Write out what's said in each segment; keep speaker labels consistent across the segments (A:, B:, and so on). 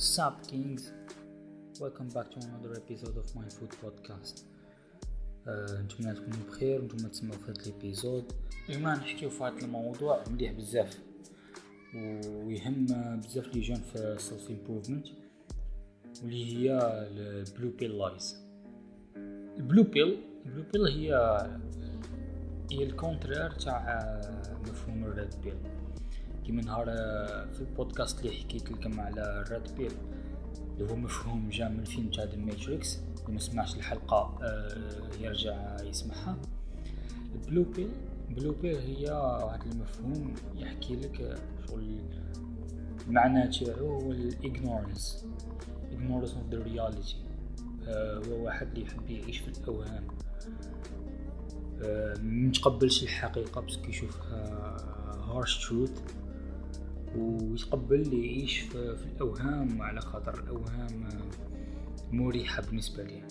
A: Sup Kings? Welcome back to another episode of my food podcast. آه، نتمنى تكونوا بخير ونتمنى تسمعوا في هذا ال episode اليوم نحكيو في هذا الموضوع مليح بزاف ويهم بزاف les jeunes في self improvement واللي هي ال blue pill lies ال blue pill ال blue pill هي هي ال contraire تاع مفهوم ال red pill كيما نهار في البودكاست اللي حكيت لكم على ال red pill اللي هو مفهوم جا من الفيلم تاع The Matrix اللي ما سمعش الحلقة آه، يرجع يسمعها. ال blue pill ال blue pill هي واحد المفهوم يحكي لك شغل المعنى تاعو هو ال ignorance of the reality. آه، هو واحد اللي يحب يعيش في الأوهام. آه، متقبلش الحقيقة بس كيشوفها harsh truth ويتقبل يعيش في, الأوهام على خاطر الأوهام مريحة بالنسبة ليه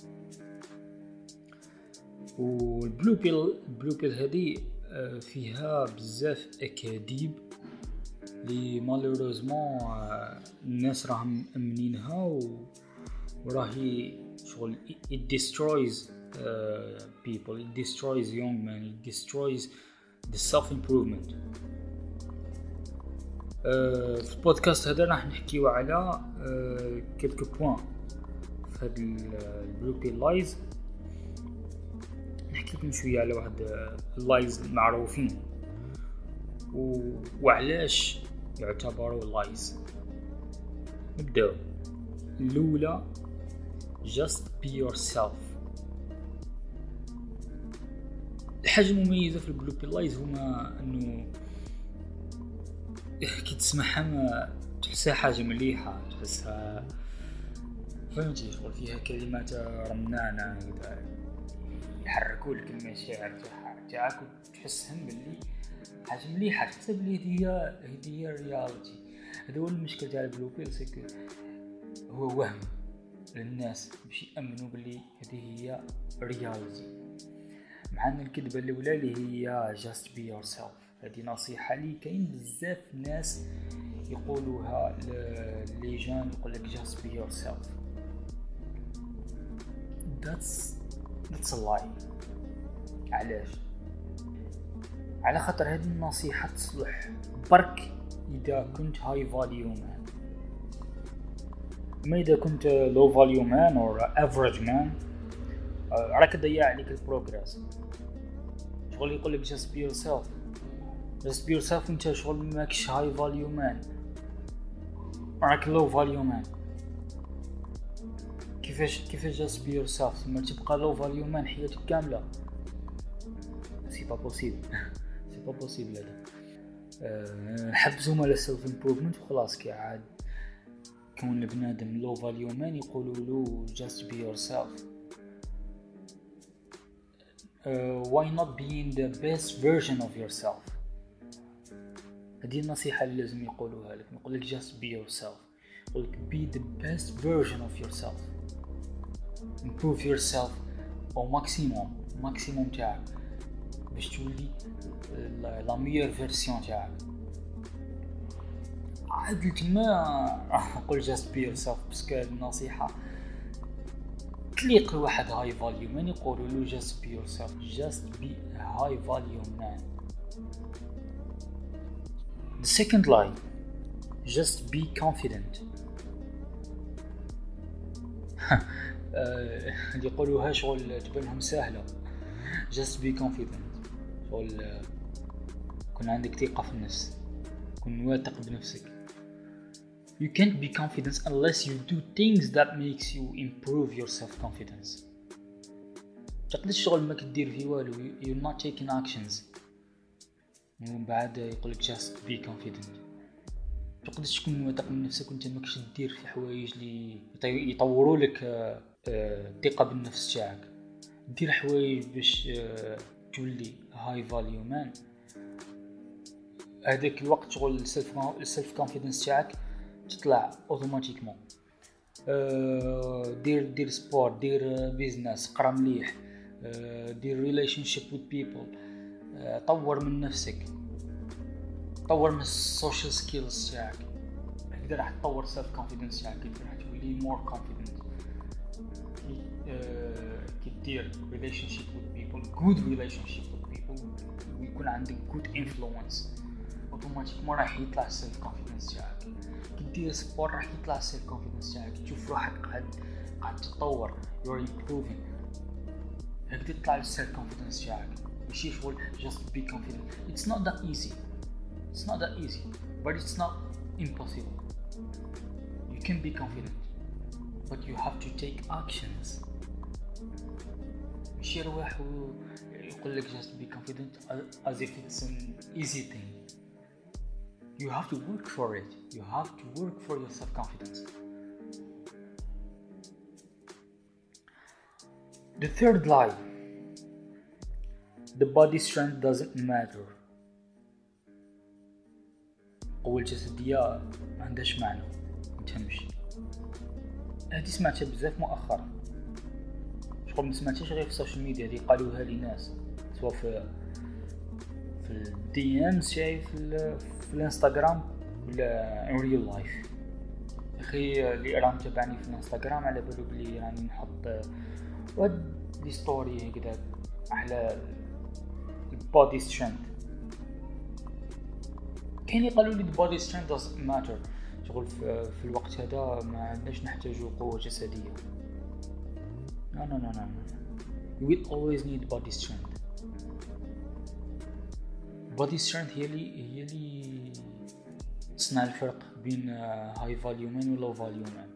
A: وال blue pill ال blue pill هذه آه، فيها بزاف أكاذيب لي malheureusement آه، الناس راهم مأمنينها وراهي شغل it destroys uh, people it destroys young men it destroys the self improvement في البودكاست هذا راح نحكيو على quelques آه، points في هاد ال blue pill lies. نحكي لكم شوية على واحد ال lies المعروفين وعلاش يعتبروا lies؟ نبداو. الأولى just be yourself. الحاجة المميزة في ال blue pill lies هما أنه كي تسمعها تحسها حاجة مليحة تحسها فهمتي شغل؟ فيها كلمات رنانة يحركوا لك المشاعر تاعك وتحسهم باللي حاجة مليحة تحس بلي هذه هي هذه هي ال reality هذا هو المشكل تاع ال blue pill c'est que هو وهم للناس باش يأمنوا باللي هذه هي reality مع إن الكذبة الأولى اللي هي just be yourself. هذه نصيحة لي. كاين بزاف ناس يقولوها les jeunes يقول لك just be yourself. That's that's a lie. علاش؟ على خاطر هذه النصيحة تصلح برك إذا كنت high value man ما إذا كنت low value man أو average man راك تضيع عليك ال progress شغل يقول لك just be yourself. Just be yourself انت شغل ماكش high value man راك low value man كيفاش كيفاش just be yourself ثم تبقى low value man حياتك كاملة. c'est pas possible c'est pas possible هذا. أه نحبسهم على self improvement وخلاص كي عاد كون البنادم low value man يقولوا له just be yourself. uh, why not being the best version of yourself هذه النصيحة اللي لازم يقولوها لك. نقول لك just be yourself. يقول لك be the best version of yourself. Improve yourself au maximum maximum تاعك. باش تولي la meilleure version تاعك. عاد تما راح نقول just be yourself parce que هذه النصيحة تليق لواحد high value man يقولوا له be yourself just be a high value man. The second lie just be confident اللي يقولوها شغل تبانهم سهلة just be confident شغل كن عندك ثقة في النفس كن واثق بنفسك you can't be confident unless you do things that makes you improve your self confidence تقدرش شغل ما كدير في والو you're not taking actions ومن بعد يقول لك just be confident تقدرش تكون واثق من نفسك وانت ماكش دير في حوايج اللي يطوروا لك آه، الثقة بالنفس تاعك. دير حوايج باش آه، تولي high value man هذاك الوقت شغل ال self confidence تاعك تطلع automatiquement آه، دير دير sport دير business قرا مليح. دير relationship with people طور من نفسك. طور من ال social skills تاعك. كده راح تطور self confidence تاعك راح تولي more confident كي دير relationship with people good relationship with people ويكون عندك good influence automatiquement راح يطلع ال self confidence تاعك. كي دير sport راح يطلع ال self confidence تاعك. تشوف روحك قاعد قاعد تتطور. you're improving هكذا تطلع ال self confidence تاعك. ماشي شغل just be confident it's not that easy it's not that easy but it's not impossible you can be confident but you have to take actions ماشي يروح يقول لك just be confident as if it's an easy thing you have to work for it you have to work for your self-confidence the third lie The body strength doesn't matter. قوة الجسدية ما عندهاش معنى. متهمش هادي سمعتها بزاف مؤخرا. شغل ما سمعتهاش غير في ال social media هادي قالوها لي ناس سواء في في ال DM تاعي في, الإنستغرام ولا in real life أخي اللي راه متابعني في الإنستغرام على بالو بلي راني نحط واحد les stories هكذا على ال body strength كاين اللي قالوا لي ال body strength doesn't matter شغل في, الوقت هذا ما عندناش نحتاجو قوة جسدية. No no no no you will always need body strength. Body strength هي اللي هي اللي تصنع الفرق بين high value man و low value man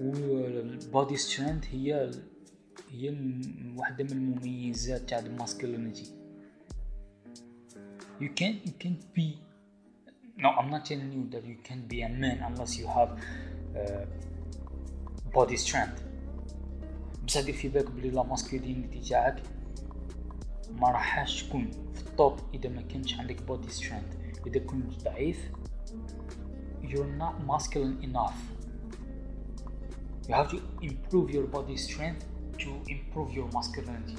A: وال body strength هي هي واحدة من المميزات تاع ال masculinity you can't you can't be no I'm not telling you that you can't be a man unless you have uh, body strength بس دير في بالك بلي la masculinité تاعك ما راحش تكون في ال top اذا ما كانش عندك body strength اذا كنت ضعيف you're not masculine enough you have to improve your body strength to improve your masculinity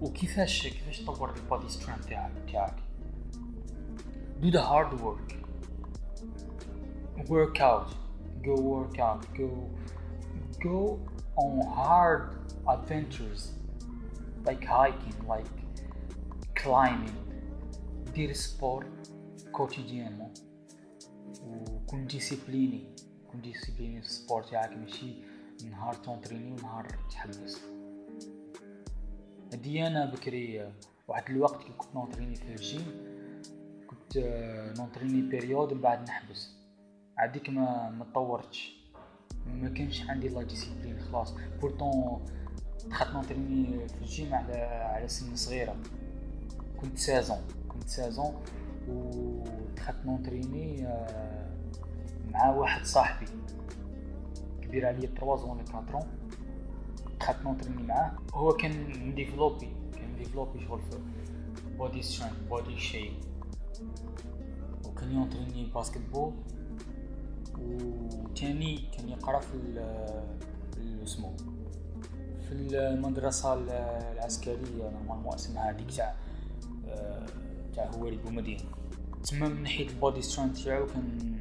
A: وكيفاش كيفاش تطور البودي سترينث تاعك تاعك do the hard work work out go work out go go on hard adventures like hiking like climbing دير sport quotidiennement وكون discipliné كون discipliné في ال sport تاعك ماشي نهار تونتريني ونهار تحبس هادي أنا بكري واحد الوقت كي كنت نونتريني في الجيم. كنت نونتريني période من بعد نحبس. عاديك ما ما طورتش ما كانش عندي لا discipline خلاص. pourtant دخلت نونتريني في الجيم على على سن صغيرة. كنت seize ans. كنت seize ans ودخلت نونتريني مع واحد صاحبي. كبير عليا 3 ولا 4 دخلت نونتريني معاه. هو كان مديفلوبي كان مديفلوبي شغل في body strength body shape وكان يونتريني basketball وتاني كان يقرأ في اسمه في المدرسة العسكرية normalement اسمها هذيك تاع تاع هواري بومدينة تما من ناحية ال body strength تاعو كان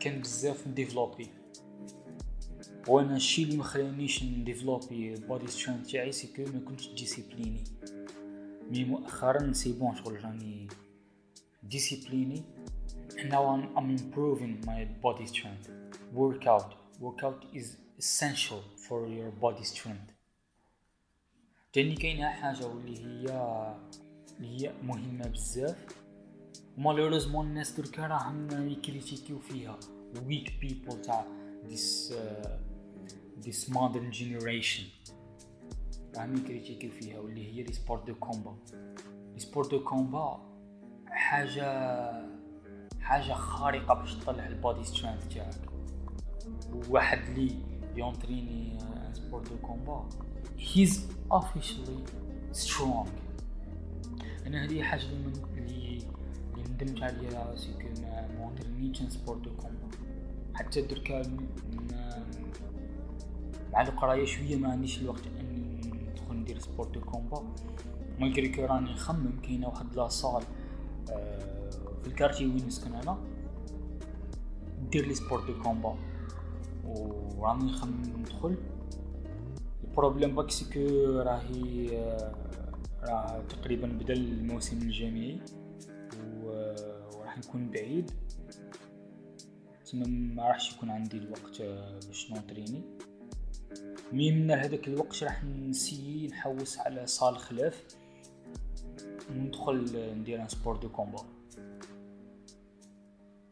A: كان بزاف développé. وأنا الشي اللي مخلينيش نديفلوبي ال body strength تاعي c'est que ما كنتش discipliné mais مؤخرا c'est bon شغل راني discipliné now I'm, I'm improving my body strength. Workout. Workout is essential for your body strength. تاني كاينة حاجة واللي هي اللي هي مهمة بزاف. و malheureusement الناس دركا راهم يكريتيكيو فيها. Weak people تاع this uh, this modern generation. راهم يكريتيكيو فيها واللي هي les sports de combat les sports de combat حاجة حاجة خارقة باش تطلع ال body strength تاعك. واحد اللي يونتريني sport de combat he's officially strong. أنا هذه حاجة اللي اللي ندمت عليها c'est que ما مونترينيتش sport de combat حتى دركا مع القراية شوية ما عنديش الوقت إني ندخل ندير sport de combat malgré que راني نخمم كاينة واحد la salle آه في ال quartier وين نسكن أنا. ندير les sports de combat وراني نخمم ندخل. ال problème parce que راهي راه تقريبا بدا الموسم الجامعي. وراح نكون بعيد. تما ما راحش يكون عندي الوقت باش نونطريني mais من هذاك الوقت راح نسيي نحوس على salle خلاف. ندخل ندير un sport de combat.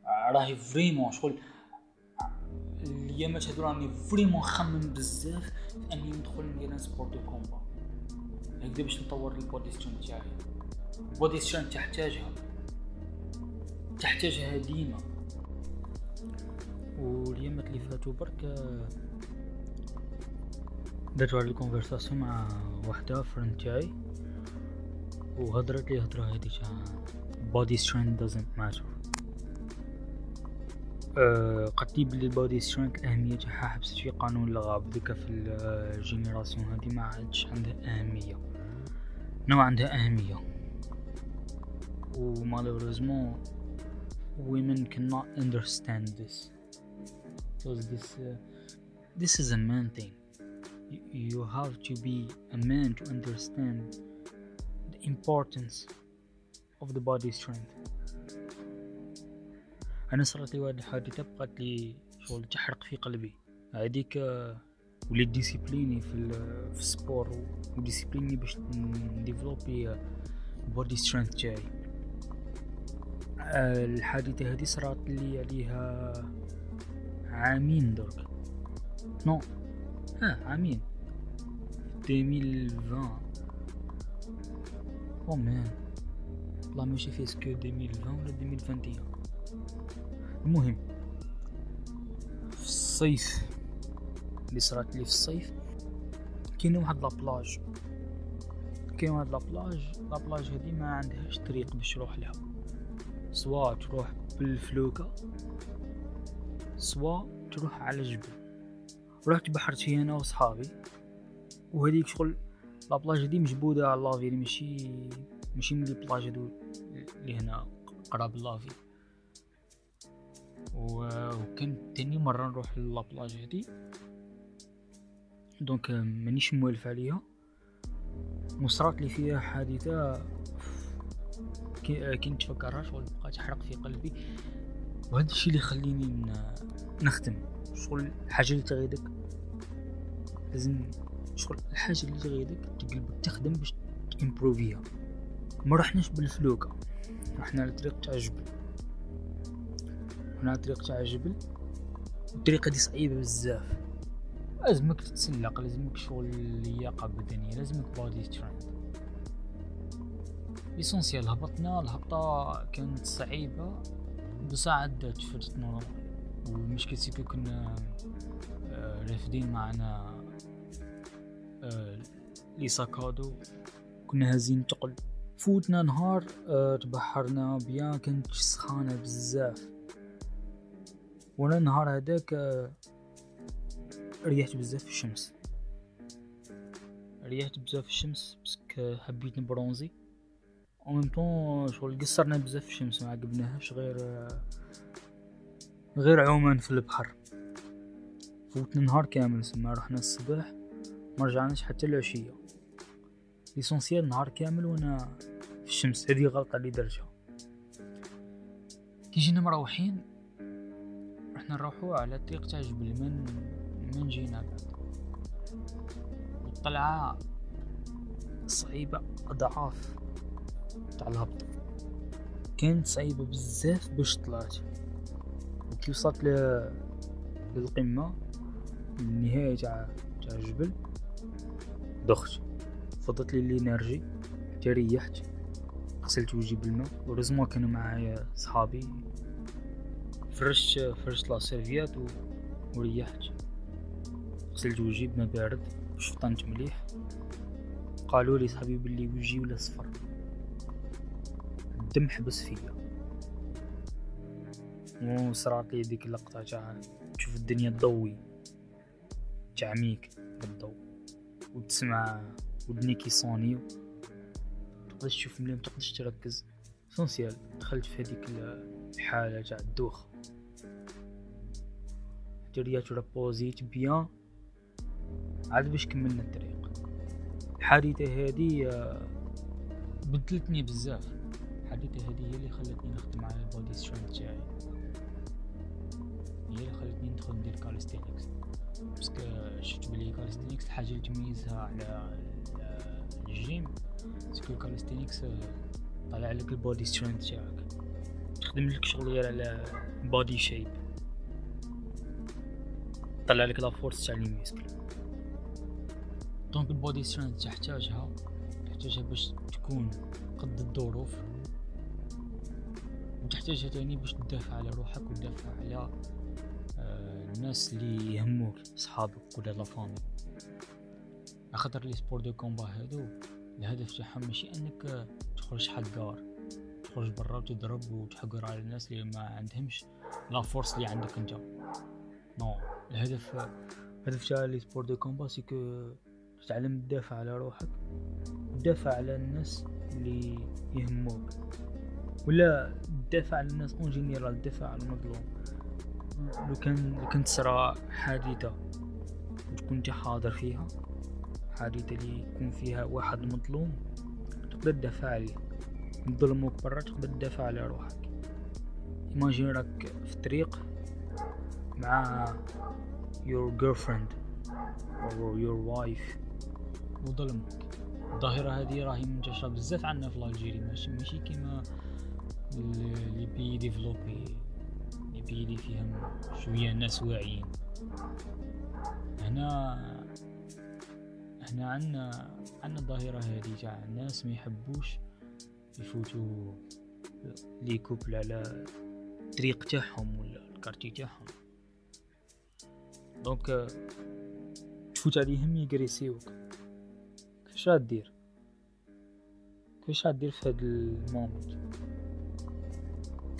A: راهي vraiment شغل الايامات هادو راني vraiment خمم بزاف أني ندخل ندير un sport de combat. هكذا باش نطور ال body strength تاعي. البودي سترينث تحتاجها. تحتاجها ديما. واليامات اللي فاتو برك درت ال conversation مع وحده friend تاعي وهضرت لي هضره هادي تاع body strength doesn't matter. أه قالت لي بلي ال body strength الاهميه تاعها حبست في قانون الغاب déjà في ال génération هادي ما عادش عندها اهميه نوع عندها اهميه و malheureusement women cannot understand this. Because this uh, this is a man thing. You have to be a man to understand the importance of the body strength. أنا صارت لي واحد الحادثه بقات لي شغل تحرق في قلبي. هذيك وليت discipliné في في ال sport و discipliné باش نديفلوبي body strength تاعي. الحادثة هذه صرات لي عليها عامين درك. non آه عامين 2020 أو مان والله ماشي parce que 2020 ولا 2021 المهم في الصيف اللي صرات لي في الصيف كاين واحد la plage كاين واحد la plage la plage هادي ما عندهاش طريق باش تروح لها soit تروح بالفلوكة soit تروح على جبل رحت بحرت فيها أنا وصحابي وهذيك شغل la plage هادي مجبودة على la ville ماشي ماشي من les plages هادو اللي هنا قراب la ville وكان تاني مرة نروح la plage هادي donc مانيش موالف عليها. وصرات لي فيها حادثة. كي نتفكرها شغل بقى تحرق في قلبي. وهذا الشيء اللي يخليني نخدم شغل الحاجة اللي تغيدك. لازم شغل الحاجة اللي تغيدك تقلبك تخدم باش تمبروفيها. ما رحناش بالفلوكة. رحنا على طريق تاع جبل. رحنا طريق تاع جبل. الطريقة دي صعيبة بزاف. لازمك تتسلق لازمك شغل اللياقة بدنية لازمك body strength l'essentiel هبطنا الهبطة كانت صعيبة. بصح عدات فرات normal والمشكل c'est que كنا آه، رافدين معنا آه، لي ساكادو كنا هازين تقل. فوتنا نهار آه، تبحرنا بيان كانت سخانة بزاف. وأنا النهار هذاك ريحت بزاف في الشمس. ريحت بزاف في الشمس بسك حبيت نبرونزي. أو ميم طون شغل قصرنا بزاف في الشمس ما غير غير عومان في البحر. فوتنا نهار كامل سما رحنا الصباح ما رجعناش حتى العشية. ليسونسيال نهار كامل وأنا في الشمس. هذه غلطة اللي درتها. كي جينا مروحين رحنا نروحو على الطريق تاع جبل من من جينا. بعد والطلعة صعيبة أضعاف. تاع الهبط. كانت صعيبة بزاف باش طلعت. وكي وصلت. للقمة النهاية تاع تاع الجبل. دخت فضت لي ال énergie تريحت غسلت وجهي بالماء. heureusement كانوا معايا صحابي. فرشت فرشت la serviette. وريحت. غسلت وجهي بما بارد وشفطنت مليح. قالوا لي صحابي بلي وجهي ولا صفر. الدم حبس فيا. وصرات لي ديك اللقطة تاع تشوف الدنيا تضوي. تعميك بالضوء. وتسمع ودنيك يصونيو تقدرش تشوف مليح متقدرش تركز. سونسيال دخلت في هذيك الحالة تاع الدوخ تريا تربوزيت بيان. عاد باش كملنا الطريق. الحادثة هذه آه، بدلتني بزاف. الحادثة هذه هي اللي خلتني نخدم على ال body strength تاعي. هي اللي خلتني ندخل ندير calisthenics parce que شفت بلي calisthenics الحاجة اللي تميزها على ال gym parce que ال calisthenics طالع لك ال body strength تاعك. تخدم لك شغل على body shape طلع لك la force تاع les muscles donc ال body strength تحتاجها تحتاجها باش تكون قد الظروف. وتحتاجها تاني باش تدافع على روحك وتدافع على آه، الناس اللي يهموك صحابك ولا la famille les sports de combat هادو الهدف تاعهم ماشي أنك تخرج حقار تخرج برا وتضرب وتحقر على الناس اللي ما عندهمش la force اللي عندك أنت. non الهدف الهدف تاع les sports de combat c'est que تتعلم تدافع على روحك تدافع على الناس اللي يهموك. ولا تدافع على الناس en général تدافع على المظلوم. لو كان لو كانت تصرا حادثة وتكون انت حاضر فيها حادثة اللي يكون فيها واحد مظلوم تقدر تدافع عليه. ظلموك برا تقدر تدافع على روحك. imagine راك في الطريق مع your girlfriend or your wife وظلمك. الظاهرة هذه راهي منتشرة بزاف عندنا في l'Algérie ماشي ماشي كيما les pays développés لي فيهم شوية ناس واعيين. هنا هنا عندنا عندنا الظاهرة هذه تاع الناس ما يحبوش يفوتوا les couples على الطريق تاعهم ولا ال quartier تاعهم. donc تفوت عليهم يجريسيوك كيفاش غدير كيفاش غدير في هاد ال moment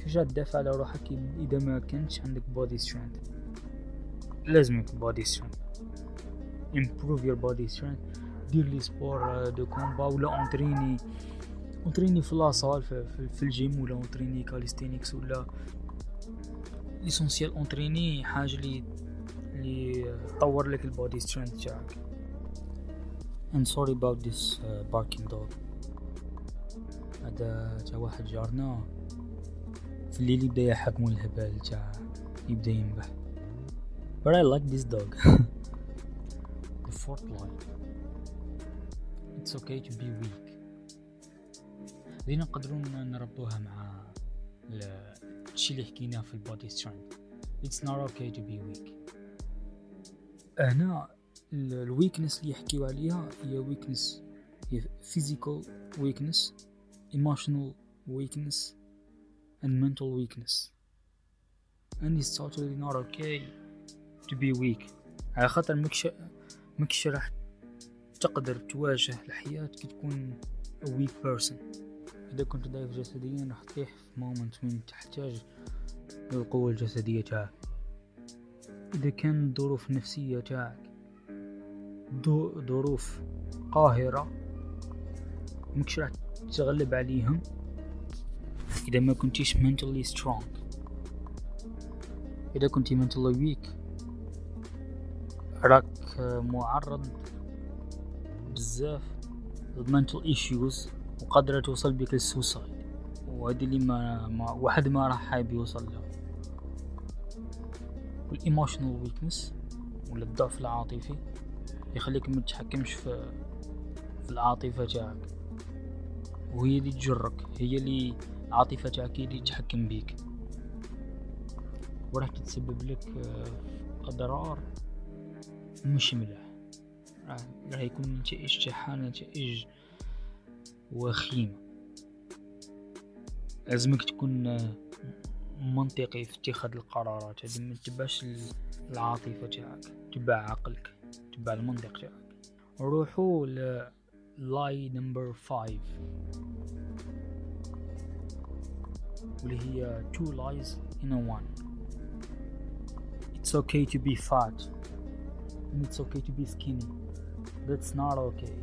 A: كيفاش غدافع على روحك إذا ما كانش عندك body strength لازمك body strength improve your body strength. دير les sports de combat ولا اونتريني اونتريني في la salle في, الجيم ولا اونتريني calisthenics ولا l'essentiel اونتريني حاجة اللي اللي تطور لك ال body strength تاعك. And sorry about this uh, barking dog. هذا تاع واحد جارنا. في الليل يبدأ يحكمو الهبال تاع يبدأ ينبح. But I like this dog. The fourth line. It's okay to be weak. هذه نقدروا نربطوها مع الشيء اللي حكيناه في ال body strength it's not okay to be weak. هنا ال weakness اللي يحكيو عليها هي weakness هي physical weakness emotional weakness. And mental weakness. And it's totally not okay to be weak. على خاطر مكش راح تقدر تواجه الحياة كي تكون a weak person. إذا كنت ضعيف جسديا راح تطيح في مومنت وين تحتاج للقوة الجسدية تاعك. إذا كان الظروف النفسية تاعك ظروف قاهرة مكش راح تتغلب عليهم. إذا ما كنتيش mentally strong. إذا كنتي mentally weak راك معرض بزاف mental issues وقادرة توصل بك للسوسايد وهذه اللي ما, ما واحد ما راح حابب يوصل لها. وال emotional weakness ولا الضعف العاطفي يخليك ما تتحكمش في في العاطفة تاعك. وهي اللي تجرك هي اللي هي اللي تتحكم بيك. وراح تتسبب لك أضرار مش مليح راح يكون نتائج تاعها نتائج وخيمة. لازمك تكون منطقي في اتخاذ القرارات. هذه ما تبعش العاطفة تاعك تبع عقلك تبع المنطق تاعك. روحوا ل lie number five واللي هي two lies in a one. It's okay to be fat. And it's okay to be skinny. That's not okay.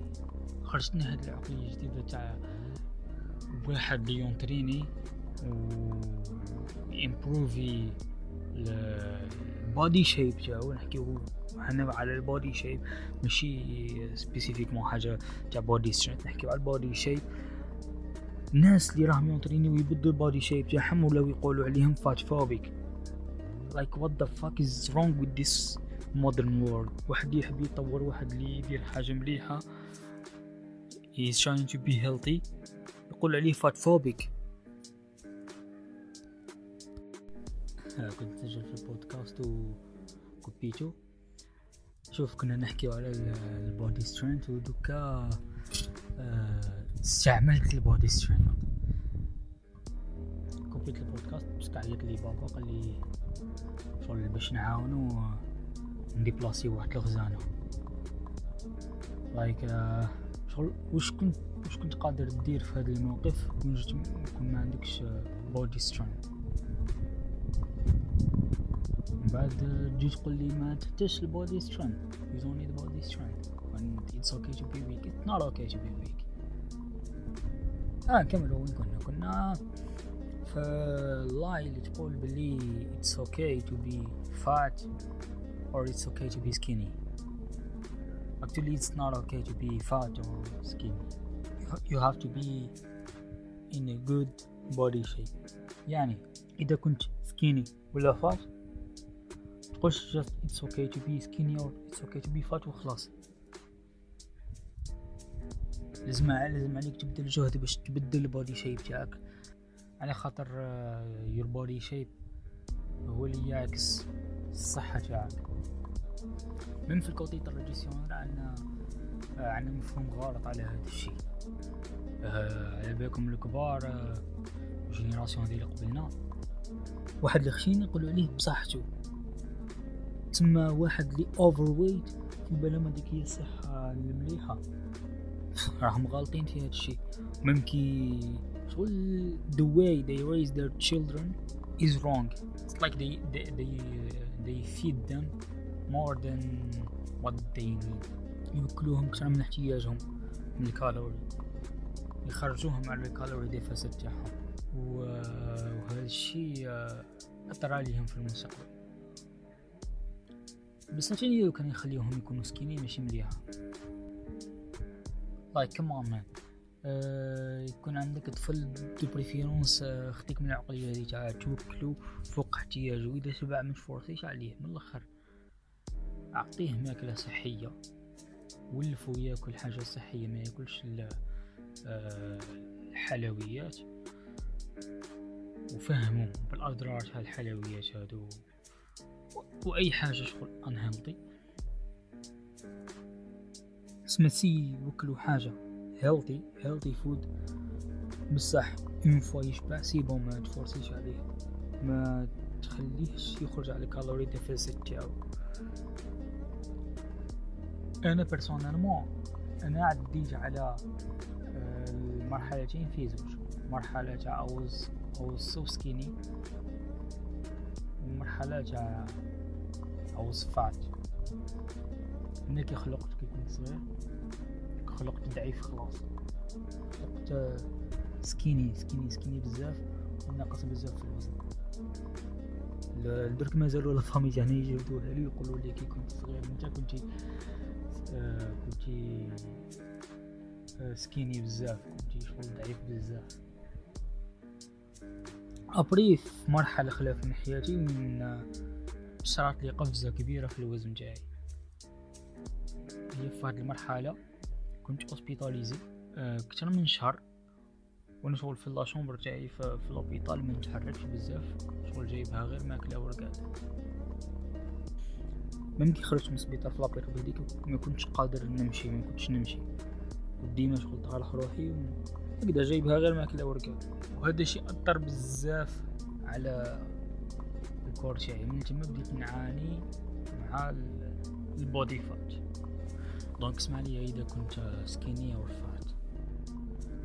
A: خرجتنا هاد العقلية الجديدة تاع واحد يونتريني و ال body ال body shape جاو نحكيو هنا على ال body shape ماشي spécifiquement حاجة تاع body strength نحكيو على ال body shape الناس اللي راهم يونطرينيو يبدو ال body shape تاعهم ولاو يقولوا عليهم fatphobic like what the fuck is wrong with this modern world? واحد يحب يطور واحد اللي يدير حاجة مليحة. He's trying to be healthy. يقول عليه fatphobic كنت سجل في البودكاست وكوبيتو. شوف كنا نحكيو على ال body strength ودوكا. آه، استعملت ال body strength كوبيت البودكاست بس عيط لي بابا قال لي شغل باش نعاونو نديبلاسي واحد الخزانه like uh, شغل واش كنت واش كنت قادر دير في هذا الموقف كون جيت كون ما عندكش body strength من بعد تجي تقول لي ما تحتاجش ال body strength you don't need body strength. And it's okay to be weak. It's not okay to be اه نكمل وين كنا كنا فاللاي اللي تقول بلي it's okay to be fat or it's okay to be skinny actually it's not okay to be fat or skinny you have to be in a good body shape يعني إذا كنت skinny ولا fat تقولش just it's okay to be skinny or it's okay to be fat وخلاص لازم لازم عليك تبذل جهد باش تبدل ال body shape تاعك على خاطر your body shape هو اللي يعكس الصحة تاعك. من في ال côté traditionnel عندنا عندنا مفهوم غلط على هذا الشيء. آه، على بالكم الكبار ال génération ديال قبلنا. واحد الخشين يقولوا عليه بصحته. تما واحد اللي overweight في بالهم هذيك هي الصحة المليحة. راهم غالطين في هذا الشيء. ممكن شغل the way they raise their children is wrong. It's like they they they, they feed them more than what they need. يوكلوهم أكثر من احتياجهم من الكالوري. يخرجوهم على الكالوري ديفيسيت تاعهم. وهذا الشيء أثر عليهم في المستقبل. بس ثاني كان يخليهم يكونوا سكينين ماشي لايك كمان مان يكون عندك طفل دو بريفيرونس آه خديك من العقلية هذه تاع توكلو فوق احتياجه. واذا شبع مش فورسيش عليه؟ من الأخر. أعطيه ماكلة صحية. ولفو ياكل حاجة صحية ما ياكلش آه الحلويات. وفهموا بالأضرار تاع الحلويات هادو. وأي حاجة شغل unhealthy سمسي وكلوا حاجة. healthy healthy food بصح une fois يشبع c'est bon ما تفورسيش عليه. ما تخليهش يخرج على ال calorie deficit تاعو. أنا personnellement أنا عديت على المرحلتين في زوج مرحلة تاع I was I was so skinny ومرحلة تاع I was fat أنا كي خلقت كي كنت صغير. خلقت ضعيف خلاص. خلقت skinny skinny skinny بزاف وناقص بزاف في الوزن درك مازالوا la famille تاعنا يجبدوها لي يقولوا لي كي كنت صغير انت كنتي آه كنتي آه skinny بزاف كنتي شغل ضعيف بزاف. après في مرحلة خلاف من حياتي من صارت لي قفزة كبيرة في الوزن تاعي. هي في هذه المرحلة كنت hospitalisé أكثر من شهر. وأنا شغل في la chambre تاعي في, في l'hôpital ما نتحركش بزاف. شغل جايبها غير ماكله ورقاد كي خرجت من السبيطار في la période هذيك ما كنتش قادر نمشي ما كنتش نمشي. وديما شغل طالع روحي هكذا جايبها غير ماكله ورقاد وهذا الشيء أثر بزاف على ال corps تاعي. من تما بديت نعاني مع ال body fat. donc اسمع لي إذا كنت skinny or fat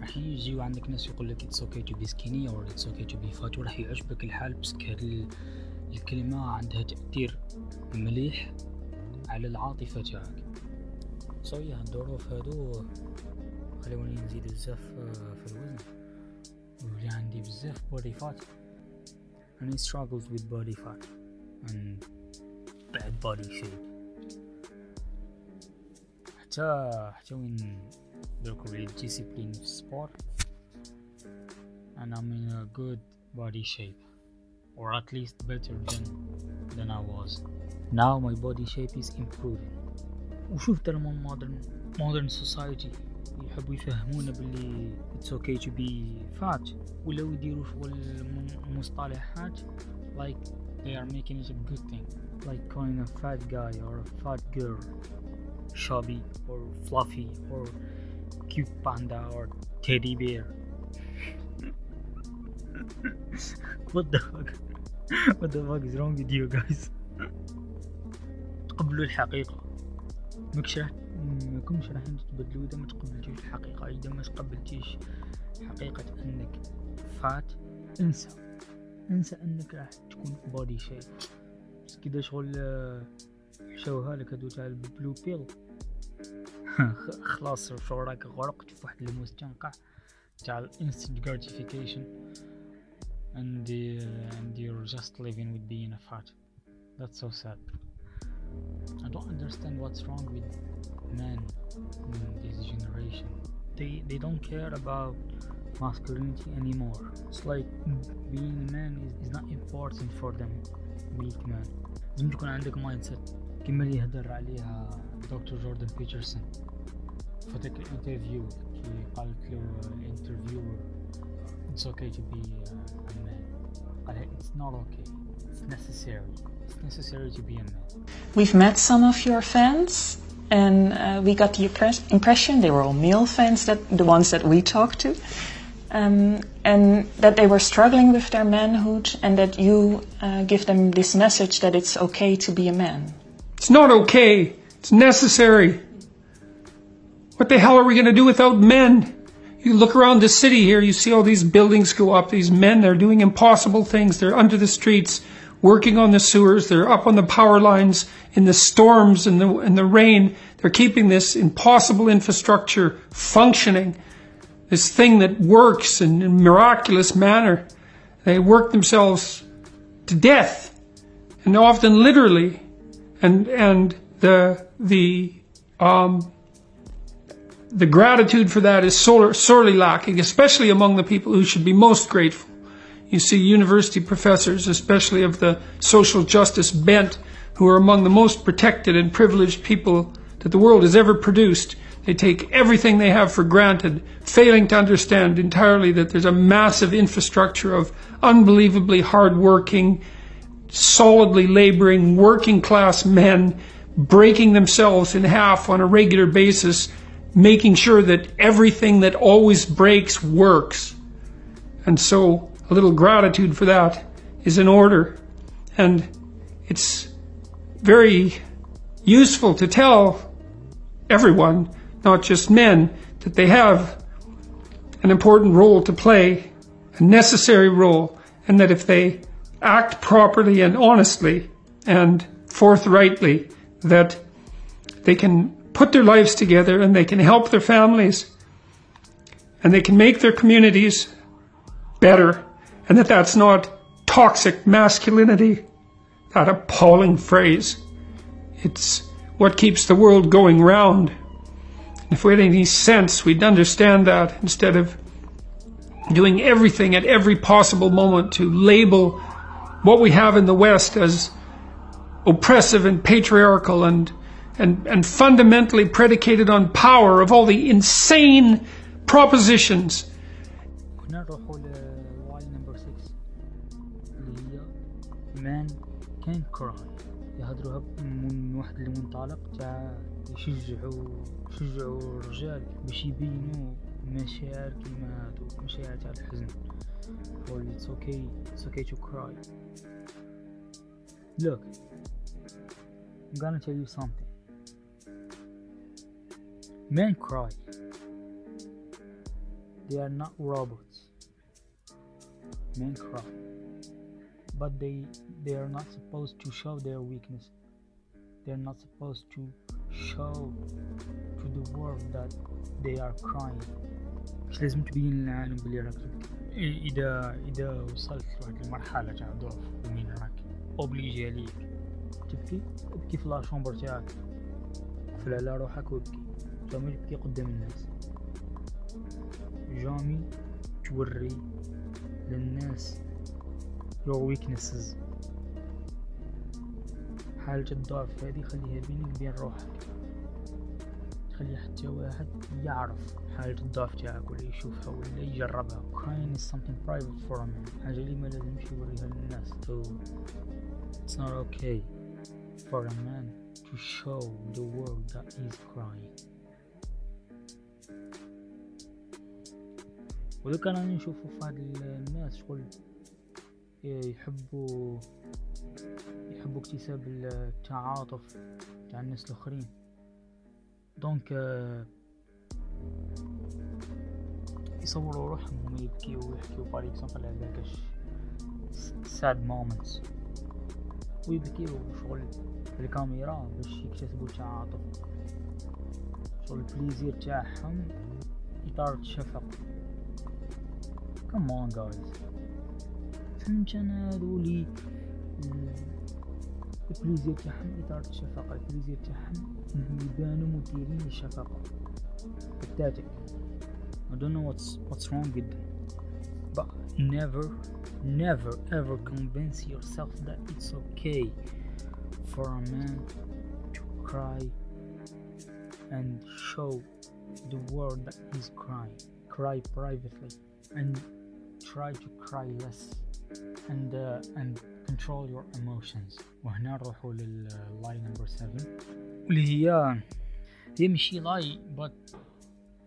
A: راح يجيو عندك ناس يقول لك it's okay to be skinny or it's okay to be fat وراح يعجبك الحال بس هاد الكلمة عندها تأثير مليح على العاطفة تاعك. so يا الظروف هادو خلوني نزيد بزاف في الوزن. وولي عندي بزاف body fat and I struggled with body fat. and bad body shape. حتى حتى وين درك ريال discipline في السبور and I'm in a good body shape or at least better than than I was now my body shape is improving وشوف المون modern modern society يحبوا يفهمونا باللي it's okay to be fat ولاو يديروا شغل مصطلحات like they are making it a good thing like calling a fat guy or a fat girl Chubby or fluffy or cute panda or teddy bear. What the fuck? What the fuck is wrong with you guys? تقبلوا الحقيقة. ماكش راح ماكمش راح تتبدلوا إذا ما تقبلتيش الحقيقة. إذا ما تقبلتيش حقيقة إنك فات انسى. انسى إنك راح تكون بودي شيب بس كذا شغل حشوها لك هادو تاع البلو بيل خلاص شغل راك غرقت في واحد المستنقع تاع الانستنت gratification and uh, and you're just living with being a fat that's so sad I don't understand what's wrong with men in this generation they they don't care about masculinity anymore it's like being a man is, is not important for them weak man لازم تكون عندك مايند سيت كما اللي هدر عليها دكتور جوردن بيترسون في ذاك الانترفيو كي قالت له الانترفيور it's okay to be a man قالها it's not okay it's necessary it's necessary to be a man
B: We've met some of your fans, and uh, we got the impress- impression they were all male fans, that the ones that we talked to, um, and that they were struggling with their manhood, and that you uh, give them this message that it's okay to be a man.
C: It's not okay. It's necessary. What the hell are we going to do without men? You look around the city here, you see all these buildings go up. These men, they're doing impossible things. They're under the streets, working on the sewers. They're up on the power lines in the storms and the, and the rain. They're keeping this impossible infrastructure functioning. This thing that works in a miraculous manner. They work themselves to death and often literally and and the the um, the gratitude for that is sorely, sorely lacking, especially among the people who should be most grateful. You see university professors, especially of the social justice bent, who are among the most protected and privileged people that the world has ever produced. They take everything they have for granted, failing to understand entirely that there's a massive infrastructure of unbelievably hardworking, solidly laboring, working class men breaking themselves in half on a regular basis, making sure that everything that always breaks works. And so a little gratitude for that is in order. And it's very useful to tell everyone, not just men, that they have an important role to play, a necessary role, and that if they act properly and honestly and forthrightly, that they can put their lives together and they can help their families and they can make their communities better and that that's not toxic masculinity, that appalling phrase. It's what keeps the world going round. If we had any sense, we'd understand that instead of doing everything at every possible moment to label what we have in the West as oppressive and patriarchal and, and, and fundamentally predicated on power of all the insane propositions.
A: كنا نروحوا لواي نمبر 6 اللي هي مان كان كراي يهضروها من واحد المنطلق تاع يشجعوا يشجعوا الرجال باش يبينوا مشاعر كيما هادو مشاعر تاع الحزن or it's okay it's okay to cry look I'm gonna tell you something men cry they are not robots men cry but they they are not supposed to show their weakness they're not supposed to show to the world that they are crying. مش لازم تبين للعالم بلي راك اذا إذا وصلت لواحد المرحلة تاع ضعف ومين راك اوبليجي عليك. تبكي؟ ابكي في la chambre تاعك. قفل على روحك وابكي. jamais تبكي قدام الناس. jamais توري للناس your weaknesses. حالة الضعف هذه خليها بينك وبين روحك. خلي حتى واحد يعرف حالة الضعف تاعك ولا يشوفها ولا يجربها. Crying is something private for a حاجة اللي ما لازمش يوريها للناس. So it's not okay for a man to show the world that he's crying. كان راني نشوفو في هاد الناس شغل يحبوا يحبوا اكتساب التعاطف تاع الناس الآخرين. دونك يصوروا روحهم هما يبكيو ويحكيو بار اكزومبل على كاش ساد مومنتس ويبكيو شغل الكاميرا باش يكتسبوا التعاطف شغل البليزير تاعهم إطار الشفق كمان جايز فهمت أنا هذولي البليزير تاعهم إطار الشفقة البليزير تاعهم انهم يبانوا مديرين الشفقة pathetic I don't know what's what's wrong with them but never never ever convince yourself that it's okay for a man to cry and show the world that he's crying cry privately and try to cry less and uh, and control your emotions. وهنا نروحوا لللاي نمبر 7 واللي هي هي ماشي lie but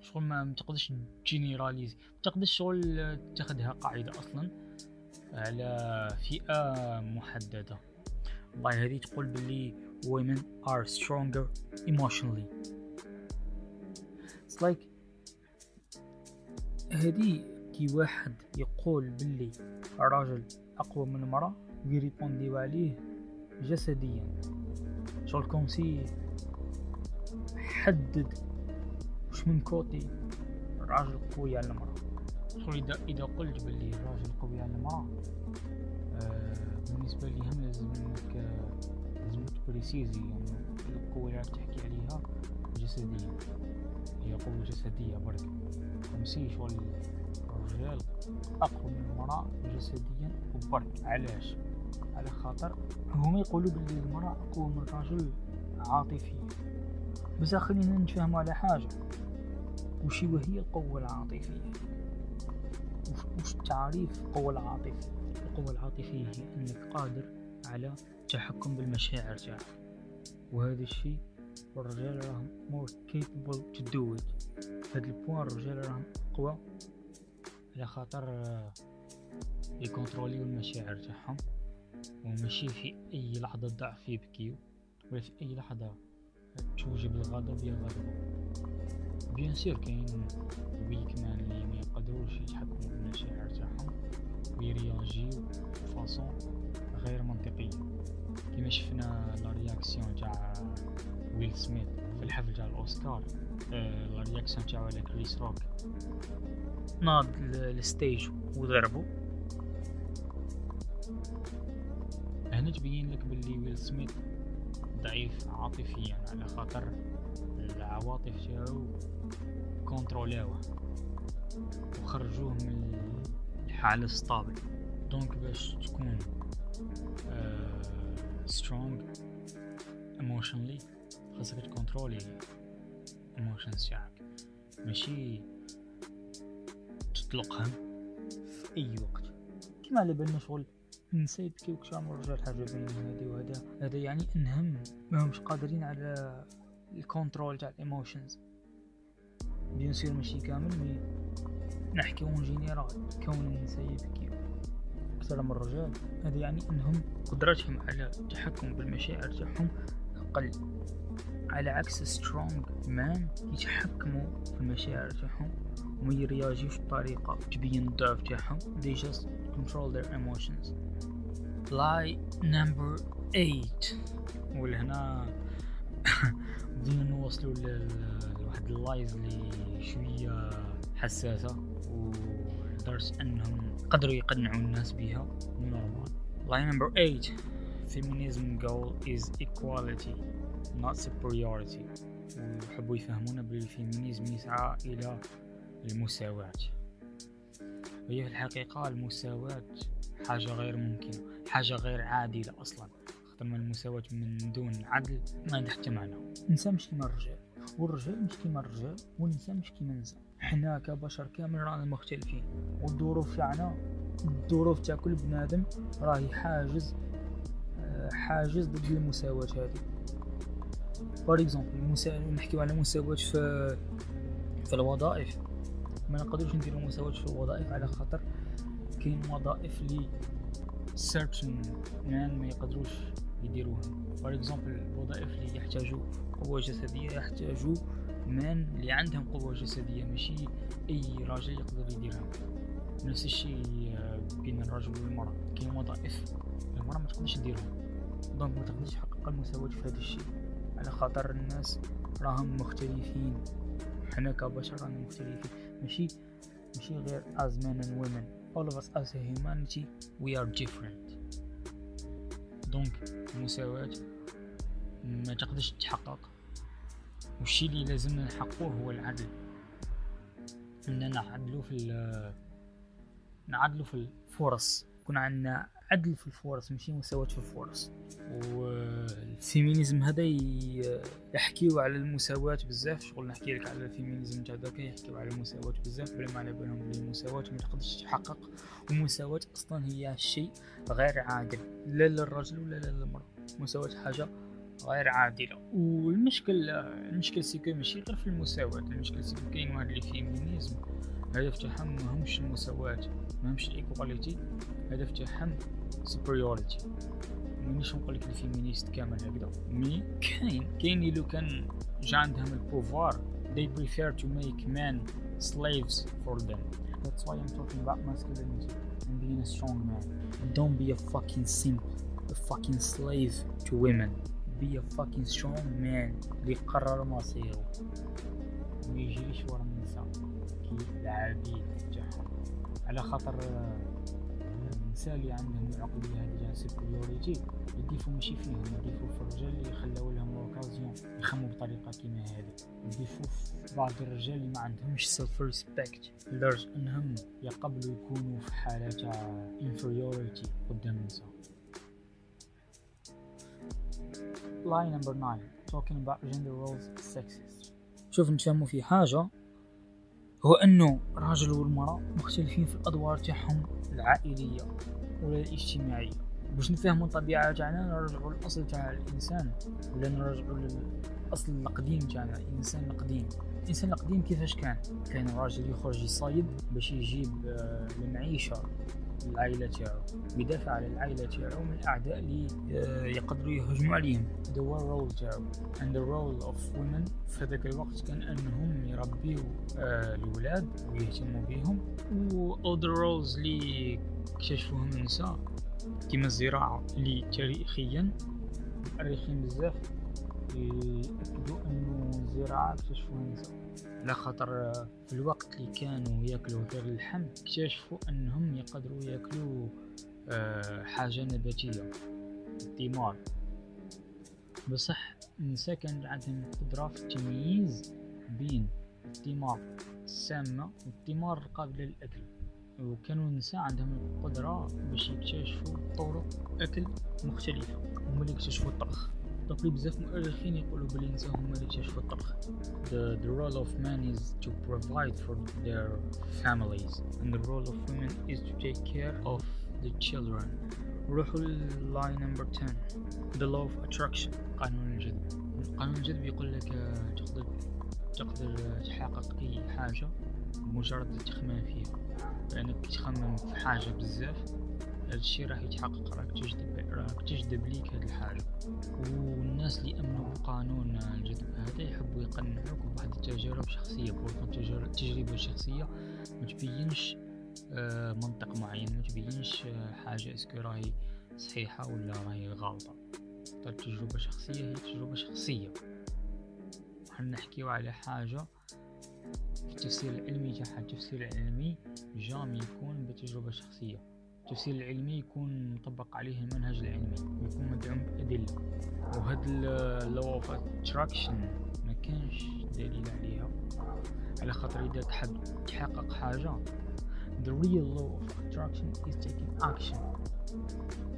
A: شغل ما تقدرش généraliser ما تقدرش شغل تاخدها قاعدة أصلا. على فئة محددة. والله هذه تقول باللي women are stronger emotionally. It's like هذه كي واحد يقول باللي الراجل أقوى من المرأة ويريبونديو عليه جسديا شغل comme si حدد وش من côté الراجل قوي على المرأة شغل إذا إذا قلت باللي الراجل قوي على المرأة آه بالنسبة لي هم لازم انك لازم ت préciser يعني القوة اللي راك تحكي عليها جسديا هي قوة جسدية برك comme si شغل الرجال أقوى من المرأة جسديا وبرك علاش على خاطر هما يقولوا باللي المرأة أقوى من الرجل عاطفيا بس خلينا نتفاهموا على حاجة. وش وهي القوة العاطفية؟ وش تعريف القوة العاطفية؟ القوة العاطفية هي أنك قادر على التحكم بالمشاعر تاعك وهذا الشيء الرجال راهم more capable to do it. هاد ال point الرجال راهم أقوى على خاطر ي contrôler يو المشاعر تاعهم وماشي في أي لحظة ضعف يبكيو ولا في أي لحظة توجب الغضب يغضبوا bien sûr كاين weak men اللي ما يقدروش يتحكموا بالمشاعر تاعهم ويرياجيو ب façon غير منطقية كيما شفنا la réaction تاع ويل سميث في الحفل تاع الاوسكار آه la réaction تاعو على كريس روك ناض لل stage وضربو هنا تبين لك باللي ويل سميث ضعيف عاطفيا على خاطر العواطف تاعو كونترولاوه وخرجوه من الحالة stable donc باش تكون strong emotionally خاصك ت contrôler emotions تاعك. ماشي تطلقهم في أي وقت. كيما على بالنا شغل النساء يبكيو كشام الرجال حاجة بين هادي وهذا هذا يعني إنهم ما همش قادرين على ال control تاع ال emotions. bien sûr ماشي كامل مي نحكي en général كون النساء يبكيو أكثر من الرجال هذا يعني إنهم قدرتهم على التحكم بالمشاعر تاعهم أقل. على عكس strong men يتحكموا في المشاعر تاعهم وما يرياجيوش بطريقة تبين الضعف تاعهم. They just control their emotions. Lie number 8 ولهنا بدينا نوصلوا لواحد ال lies اللي شوية حساسة ولدرجة أنهم قدروا يقنعوا الناس بها normal lie number 8 feminism goal is equality not superiority. وحبوا يفهمونا بال feminism يسعى إلى المساواة. وهي في الحقيقة المساواة حاجة غير ممكنة حاجة غير عادلة أصلا. خاطر المساواة من دون عدل ما عندها حتى معنى. النساء مش كيما الرجال والرجال مش كيما الرجال والنساء مش كيما النساء حنا كبشر كامل رانا مختلفين والظروف تاعنا الظروف تاع كل بنادم راهي حاجز آه، حاجز ضد المساواة هذه. for example نحكيو على مساواة في في الوظائف. ما نقدروش نديرو مساواة في الوظائف على خاطر كاين وظائف لي certain مان ما يقدروش يديروها. for example الوظائف اللي يحتاجوا قوة جسدية يحتاجوا men اللي عندهم قوة جسدية ماشي أي راجل يقدر يديرها. نفس الشيء بين الرجل والمرأة. كاين وظائف المرأة ما تقدرش ديرها donc ما تقدرش تحقق المساواة في هذا الشيء. على خاطر الناس راهم مختلفين. حنا كبشر رانا مختلفين. ماشي؟ ماشي غير as men and women. All of us as a humanity we are different. donc المساواة ما تقدرش تتحقق والشي اللي لازمنا نحققوه هو العدل. إننا نعدلو في نعدلو في الفرص. يكون عندنا عدل في الفرص ماشي؟ مساواة في الفرص وال feminism هذا يحكيو على المساواة بزاف. شغل نحكي لك على ال feminism تاع دوكا يحكيو على المساواة بزاف. بلا على بالهم بلي المساواة ما تقدرش تتحقق والمساواة أصلا هي شيء غير عادل. لا للرجل ولا للمرأة. المساواة حاجة غير عادلة. والمشكل المشكل c'est que ماشي غير في المساواة. المشكل c'est que كاين واحد ال feminism الهدف تاعهم ماهمش المساواة ماهمش ال equality الهدف تاعهم superiority مانيش نقول لك ال feminist كامل هكذا mais كاين كاين لو كان جا عندهم ال pouvoir they prefer to make men slaves for them that's why I'm talking about masculinity and being a strong man don't be a fucking simp a fucking slave to women be a fucking strong man اللي يقرر مصيره ما يجريش ورا العبيد تاعهم على خاطر النساء اللي عندهم العقلية هذه sécurité le défaut ماشي فيهم le défaut في الرجال اللي خلاو لهم occasion يخمو بطريقة كيما هذه. le défaut في بعض الرجال اللي ما عندهمش self respect لدرجة أنهم يقبلوا يكونوا في حالة تاع inferiority قدام النساء lie number 9 talking about gender roles sexist. شوف نتفهموا في حاجة هو أنه الراجل والمرأة مختلفين في الأدوار تاعهم العائلية ولا الاجتماعية. باش نفهموا الطبيعة تاعنا نرجعوا للأصل تاع الإنسان ولا نرجعوا للأصل القديم تاعنا الإنسان القديم. الإنسان القديم كيفاش كان؟ كان راجل يخرج يصيد باش يجيب آه، المعيشة. العائلة تاعو. ويدافع على العائلة تاعو من الأعداء اللي آه، يقدروا يهجموا عليهم. هذا هو الرول تاعو and the role of women. في هذاك الوقت كان أنهم يربيو آه، الولاد ويهتموا بهم و the roles اللي اكتشفوهم النساء كما الزراعة اللي تاريخيا. مؤرخين بزاف. يأكدوا أنه الزراعة اكتشفوها النساء. على خاطر في الوقت اللي كانوا ياكلوا غير اللحم اكتشفوا أنهم يقدروا ياكلوا آه، حاجة نباتية الثمار بصح النساء كان عندهم قدرة في التمييز بين الثمار السامة والثمار القابلة للأكل. وكانوا النساء عندهم القدرة باش يكتشفوا طرق أكل مختلفة هما اللي اكتشفوا الطبخ. تقريبا بزاف مؤرخين يقولوا بلي النساء هما اللي اكتشفوا الطبخ. The, the role of men is to provide for their families and the role of women is to take care of the children. نروحوا line number 10 the law of attraction. قانون الجذب. قانون الجذب يقول لك آه، تقدر تقدر تحقق أي حاجة بمجرد تخمم فيها. لانك تخمم في حاجة بزاف. هذا الشيء راح يتحقق راك تجذب راك تجذب ليك هذه الحاجة والناس اللي أمنوا بقانون الجذب هذا يحبوا يقنعوك بواحد التجارب شخصية بوركم تجربة شخصية. ما تبينش آه، منطق معين ما تبينش آه، حاجة اسكو راهي صحيحة ولا راهي غلطة. التجربة الشخصية هي تجربة شخصية. حنا نحكيو على حاجة في التفسير العلمي تاعها التفسير العلمي jamais يكون بتجربة شخصية. التفسير العلمي يكون مطبق عليه المنهج العلمي ويكون مدعوم بأدلة وهاد ال law of attraction ما كانش دليل عليها على خاطر إذا تحب تحقق حاجة the real law of attraction is taking action.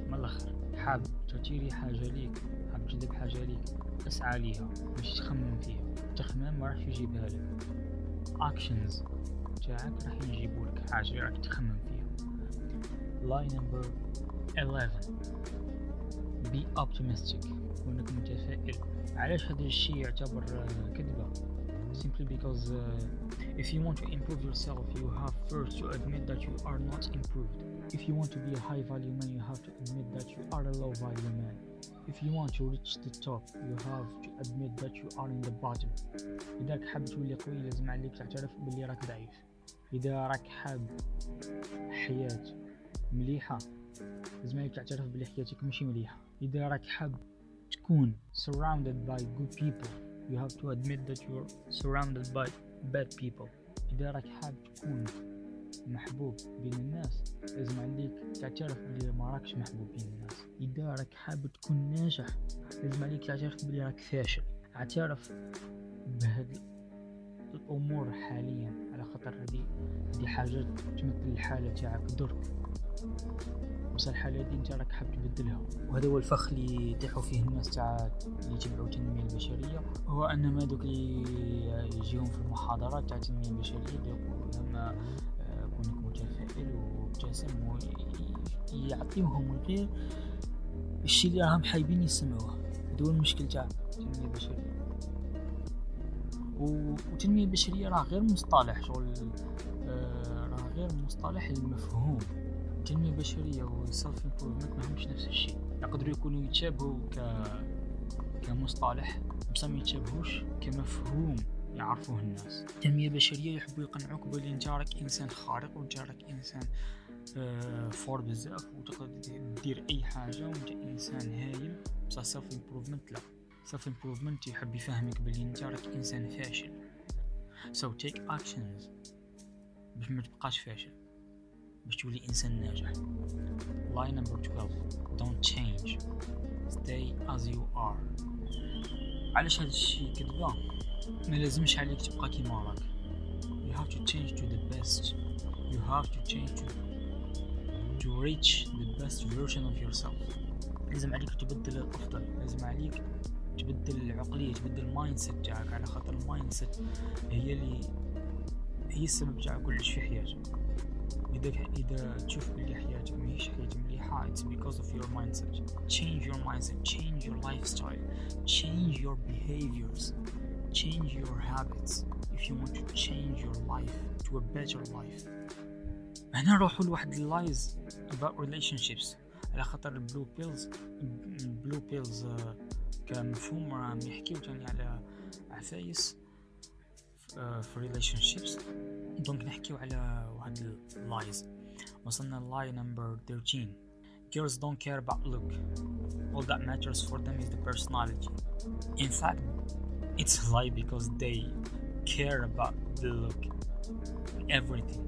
A: من الآخر حاب تشتري حاجة ليك حاب تجذب حاجة ليك اسعى ليها مش تخمم فيها. تخمم ما راح يجيبها لك. Actions تاعك راح يجيبولك حاجة راح تخمم فيها. line number 11 be optimistic كونك متفائل علاش هذا الشيء يعتبر كذبة simply because uh, if you want to improve yourself you have first to admit that you are not improved if you want to be a high value man you have to admit that you are a low value man if you want to reach the top you have to admit that you are in the bottom اذا راك حاب تولي قوي لازم عليك تعترف باللي راك ضعيف اذا راك حاب حياه مليحة. لازم تعترف بلي حياتك ماشي مليحة. إذا راك حاب تكون surrounded by good people you have to admit that you're surrounded by bad people. إذا راك حاب تكون محبوب بين الناس لازم عليك تعترف بلي ما راكش محبوب بين الناس. إذا راك حاب تكون ناجح لازم عليك تعترف بلي راك فاشل. اعترف بهاد الأمور حاليا على خاطر هذه حاجات تمثل الحالة تاعك. درك. بصح الحاله دي انت راك حاب تبدلها. وهذا هو الفخ اللي يطيحوا فيه الناس تاع اللي يتبعوا التنميه البشرية. هو أن ما دوك اللي يجيهم في المحاضرات تاع التنميه البشرية يقولوا لهم آه، كونك متفائل ومبتسم ويعطيوهم غير الشيء اللي راهم حايبين يسمعوه. هذا هو المشكل تاع التنميه البشرية. والتنميه البشرية راه غير مصطلح شغل آه، راه غير مصطلح المفهوم. التنمية البشرية وال self improvement ماهمش نفس الشيء. يقدروا يكونوا يتشابهوا ك كمصطلح بصح ما يتشابهوش كمفهوم يعرفوه الناس. التنمية البشرية يحبوا يقنعوك بلي أنت راك إنسان خارق وأنت راك إنسان آه، fort بزاف وتقدر دير أي حاجة وأنت إنسان هايل. بصح self improvement لا. self improvement يحب يفهمك بلي أنت راك إنسان فاشل. So take actions. باش ما تبقاش فاشل. باش تولي إنسان ناجح. Line number 12 don't change. Stay as you are. علاش هذا الشيء كذبة؟ ما لازمش عليك تبقى كيما راك. You have to change to the best. You have to change to to reach the best version of yourself. لازم عليك تبدل الأفضل. لازم عليك تبدل العقلية تبدل ال mindset تاعك. على خاطر ال mindset هي اللي هي السبب تاع كلش في حياتك. اذا اذا تشوف بلي حياتك ماهيش حياة مليحة it's because of your mindset change your mindset change your lifestyle change your behaviors change your habits if you want to change your life to a better life هنا نروحوا لواحد اللايز about relationships على خاطر البلو بيلز البلو بيلز كمفهوم راهم يحكيو تاني على عفايس في relationships دونك نحكيو على واحد اللايز وصلنا لاي نمبر 13 Girls don't care about look. All that matters for them is the personality. In fact, it's a lie because they care about the look. Everything.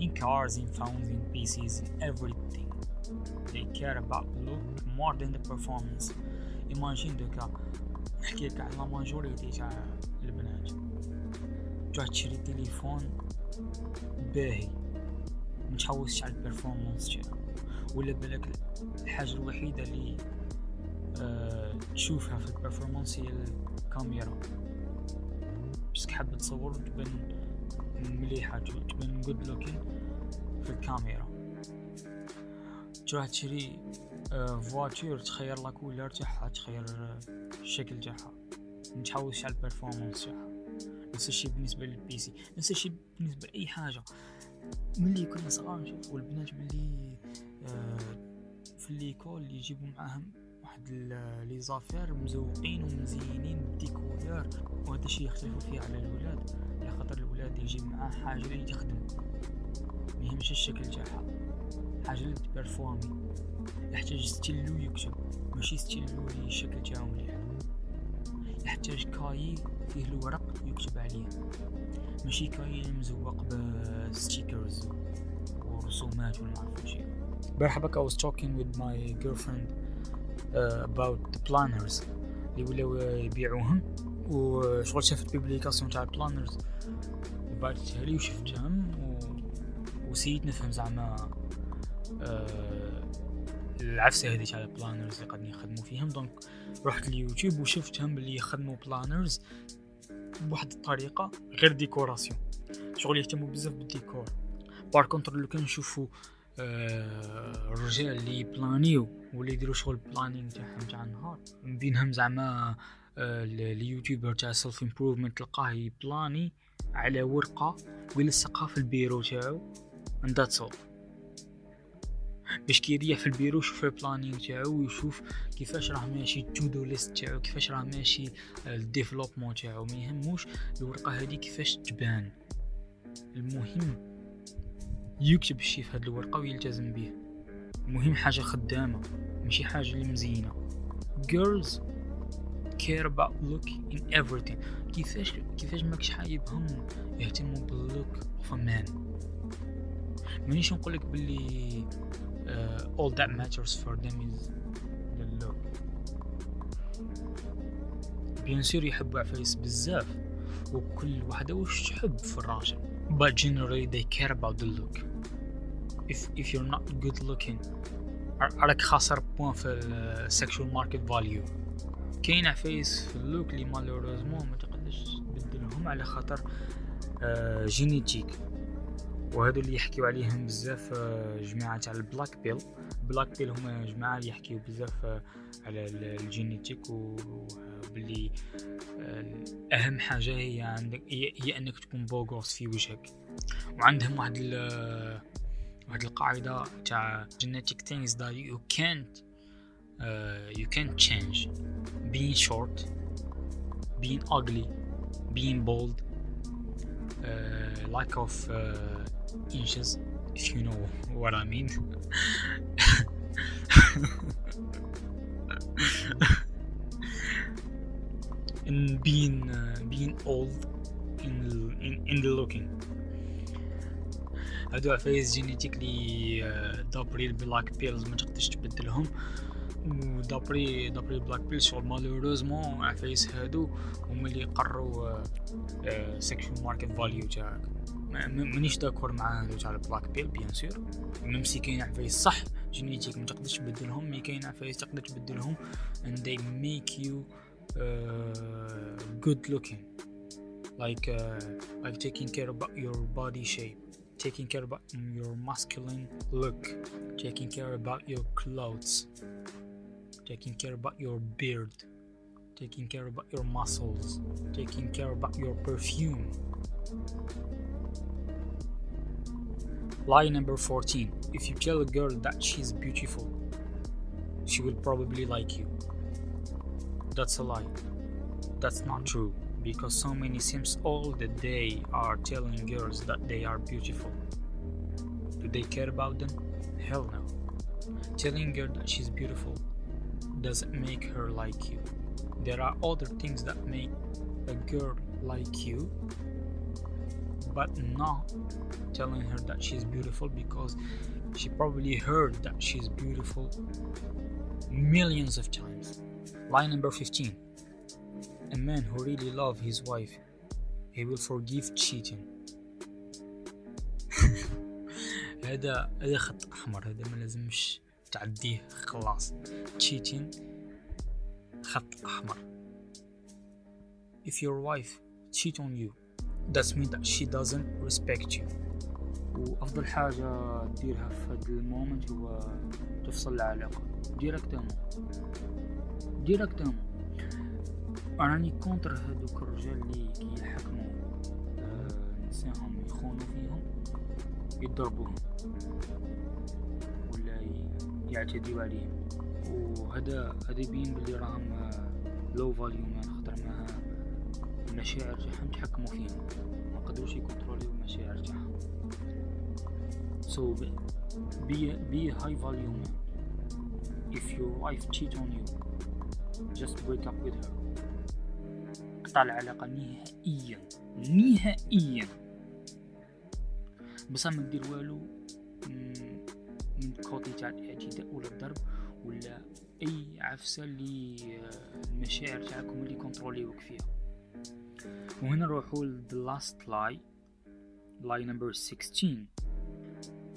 A: In cars, in phones, in PCs, in everything. They care about the look more than the performance. Imagine دوكا نحكي لك على لا ماجوريتي تاع البنات تروح تشري تليفون باهي متحوسش على ال performance تاعو ولا بالك الحاجة الوحيدة اللي أه تشوفها في ال performance هي الكاميرا. بس حاب تصور تبان مليحة تبان good looking في الكاميرا. تروح تشري أه voiture تخير la couleur تاعها تخير الشكل تاعها. متحوسش على ال performance تاعها. نفس الشيء بالنسبة لل PC نفس الشيء بالنسبة لأي حاجة. ملي كنا صغار نشوف البنات ملي آه في l'école يجيبوا معاهم واحد les affaires مزوقين ومزينين بال des couleurs وهذا الشيء يختلفوا فيه على الولاد. على خاطر الولاد يجيب معاه حاجة اللي تخدم ما يهمش الشكل تاعها. حاجة اللي ت performer. يحتاج ستيلو يكتب. ماشي ستيلو اللي الشكل تاعو مليح يحتاج cahier فيه الورق يكتب عليه ماشي كاين مزوق ب stickers ورسومات ولا معرفو شي البارحة بك I was talking with my girlfriend uh, about the planners. اللي ولاو يبيعوهم. وشغل شافت publication تاع ال planners وبعثتها لي وشفتهم. و... وسيت نفهم زعما آه العفسة هذه تاع ال planners اللي قاعدين يخدموا فيهم. donc رحت ليوتيوب وشفتهم اللي يخدموا planners بواحد الطريقة غير décoration. شغل يهتموا بزاف بال décor. par contre لو كان نشوفوا آه الرجال اللي بلانيو واللي يديروا شغل planning تاعهم تاع النهار من بينهم زعما آه ال YouTuber تاع self improvement تلقاه ي planner على ورقة ويلصقها في البيرو تاعو and that's باش كيريح في البيرو يشوف ال planning تاعو ويشوف كيفاش راه ماشي to do list تاعو كيفاش راه ماشي ال développement تاعو. ما يهموش الورقة هذه كيفاش تبان. المهم يكتب الشي في هاد الورقة ويلتزم به المهم حاجة خدامة ماشي حاجة اللي مزينة. Girls care about look in everything. كيفاش كيفاش ماكش حايبهم يهتموا بال look a man. مانيش نقولك باللي uh, all that matters for them is the look. bien sûr يحبوا عفايس بزاف وكل وحدة وش تحب في الراجل but generally they care about the look. If if you're not good looking راك خاسر point في ال sexual market value كاين عفايس في ال look اللي malheureusement ما تقدرش تبدلهم على خاطر génétique وهذو اللي يحكيو عليهم بزاف جماعة تاع ال black pill. black pill هما جماعة اللي يحكيو بزاف على ال génétique وباللي أهم حاجة هي عندك هي أنك تكون beau gosse في وجهك. وعندهم واحد واحد القاعدة تاع genetic things that you can't uh, you can't change. Being short being ugly being bald uh, lack of uh, inches if you know what I mean in being uh, being old in, in in the looking هادو عفايس جينيتيكلي دابري البلاك بيلز ما تقدرش تبدلهم و d'après d'après ال black pill شغل malheureusement عفايس هادو هما اللي قرروا sexual market value تاعك. مانيش d'accord مع هادو تاع ال black pill bien sûr même si كاين عفايس صح génétique ما تقدرش تبدلهم mais كاين عفايس تقدر تبدلهم and they you uh, good looking. Like uh, like taking care about your body shape taking care about your masculine look taking care about your clothes. Taking care about your beard taking care about your muscles taking care about your perfume lie number 14 if you tell a girl that she's beautiful she will probably like you that's a lie that's not true because so many sims all the day are telling girls that they are beautiful. Do they care about them? Hell no. Telling her that she's beautiful doesn't make her like you. There are other things that make a girl like you, but not telling her that she's beautiful because she probably heard that she's beautiful millions of times. Line number 15 a man who really loves his wife he will forgive cheating هذا هذا خط احمر هذا ما لازمش تعديه خلاص. cheating خط أحمر. If your wife cheat on you that means that she doesn't respect you. وأفضل حاجة ديرها في هذا ال moment هو تفصل العلاقة. directement directement راني contre هذوك الرجال اللي كي يحكموا آه نساهم يخونوا فيهم يضربوهم. ولا يعتديو عليهم وهذا هذا يبين بلي راهم low value man خاطر ما المشاعر تاعهم تحكموا فيهم. ما قدروش يكونتروليو المشاعر تاعهم. So be be a high value if your wife cheat on you just break up with her. قطع العلاقة نهائيا نهائيا. بصح ما دير والو من côté تاع الاعتداء ولا الضرب ولا أي عفسة اللي آه، المشاعر تاعكم اللي كونتروليوك فيها. وهنا نروحوا ل the last lie lie number 16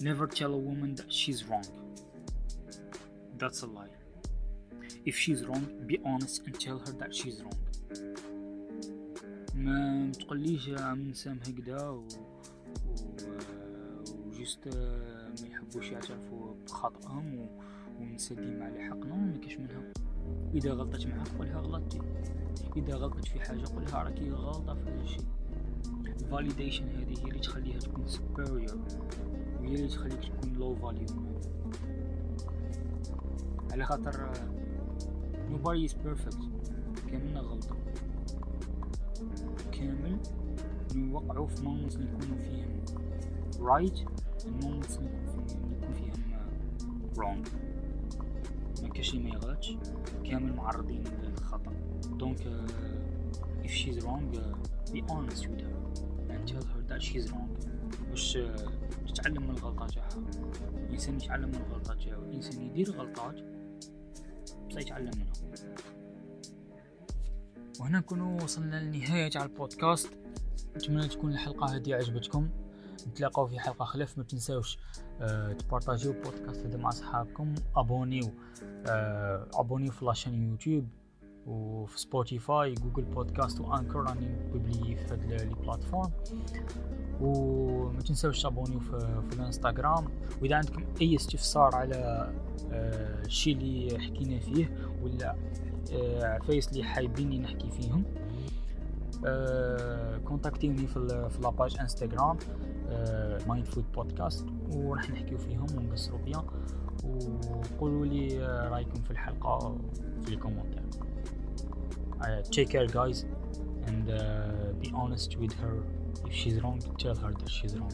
A: never tell a woman that she's wrong. That's a lie. If she's wrong be honest and tell her that she's wrong. ما تقوليش من سام هكذا و... و... وجست ما يحبوش يعترفوا بخطأهم و... ونسى ديما على حق نو ما كاش منها إذا غلطت معاك قولها غلطتي. إذا غلطت في حاجة قولها راكي غلطة في هذا الشيء. ال validation هذه هي اللي تخليها تكون superior وهي اللي تخليك تكون low value على خاطر nobody is perfect. كاملنا غلطة. كامل نوقعوا في اللي نكونوا فيهم. Right? Moments اللي نكون فيهم wrong ما كاش ما يغلطش كامل معرضين للخطأ دونك if she's wrong be honest with her and tell her that she's wrong uh, تتعلم من الغلطات تاعها الانسان يتعلم من الغلطات تاعو الانسان يدير غلطات بصح يتعلم منها وهنا نكونوا وصلنا للنهاية تاع البودكاست. نتمنى تكون الحلقة هذه عجبتكم. نتلاقاو في حلقة خلاف ما تنساوش أه تبارطاجيو البودكاست هذا مع صحابكم أبونيو أه أبونيو في la chaîne YouTube وفي Spotify Google Podcast و Anchor راني ببلي في هاد les plateformes. وما تنساوش تابونيو في, في الانستغرام. واذا عندكم أي استفسار على آه الشيء اللي حكينا فيه ولا آه عفايس اللي حايبيني نحكي فيهم آه كونتاكتيوني في في la page Instagram. Mind Food Podcast وراح نحكيو فيهم ونقصروا bien وقولوا لي رأيكم في الحلقة في الكومنتات uh, take care guys and uh, be honest with her. If she's wrong tell her that she's wrong.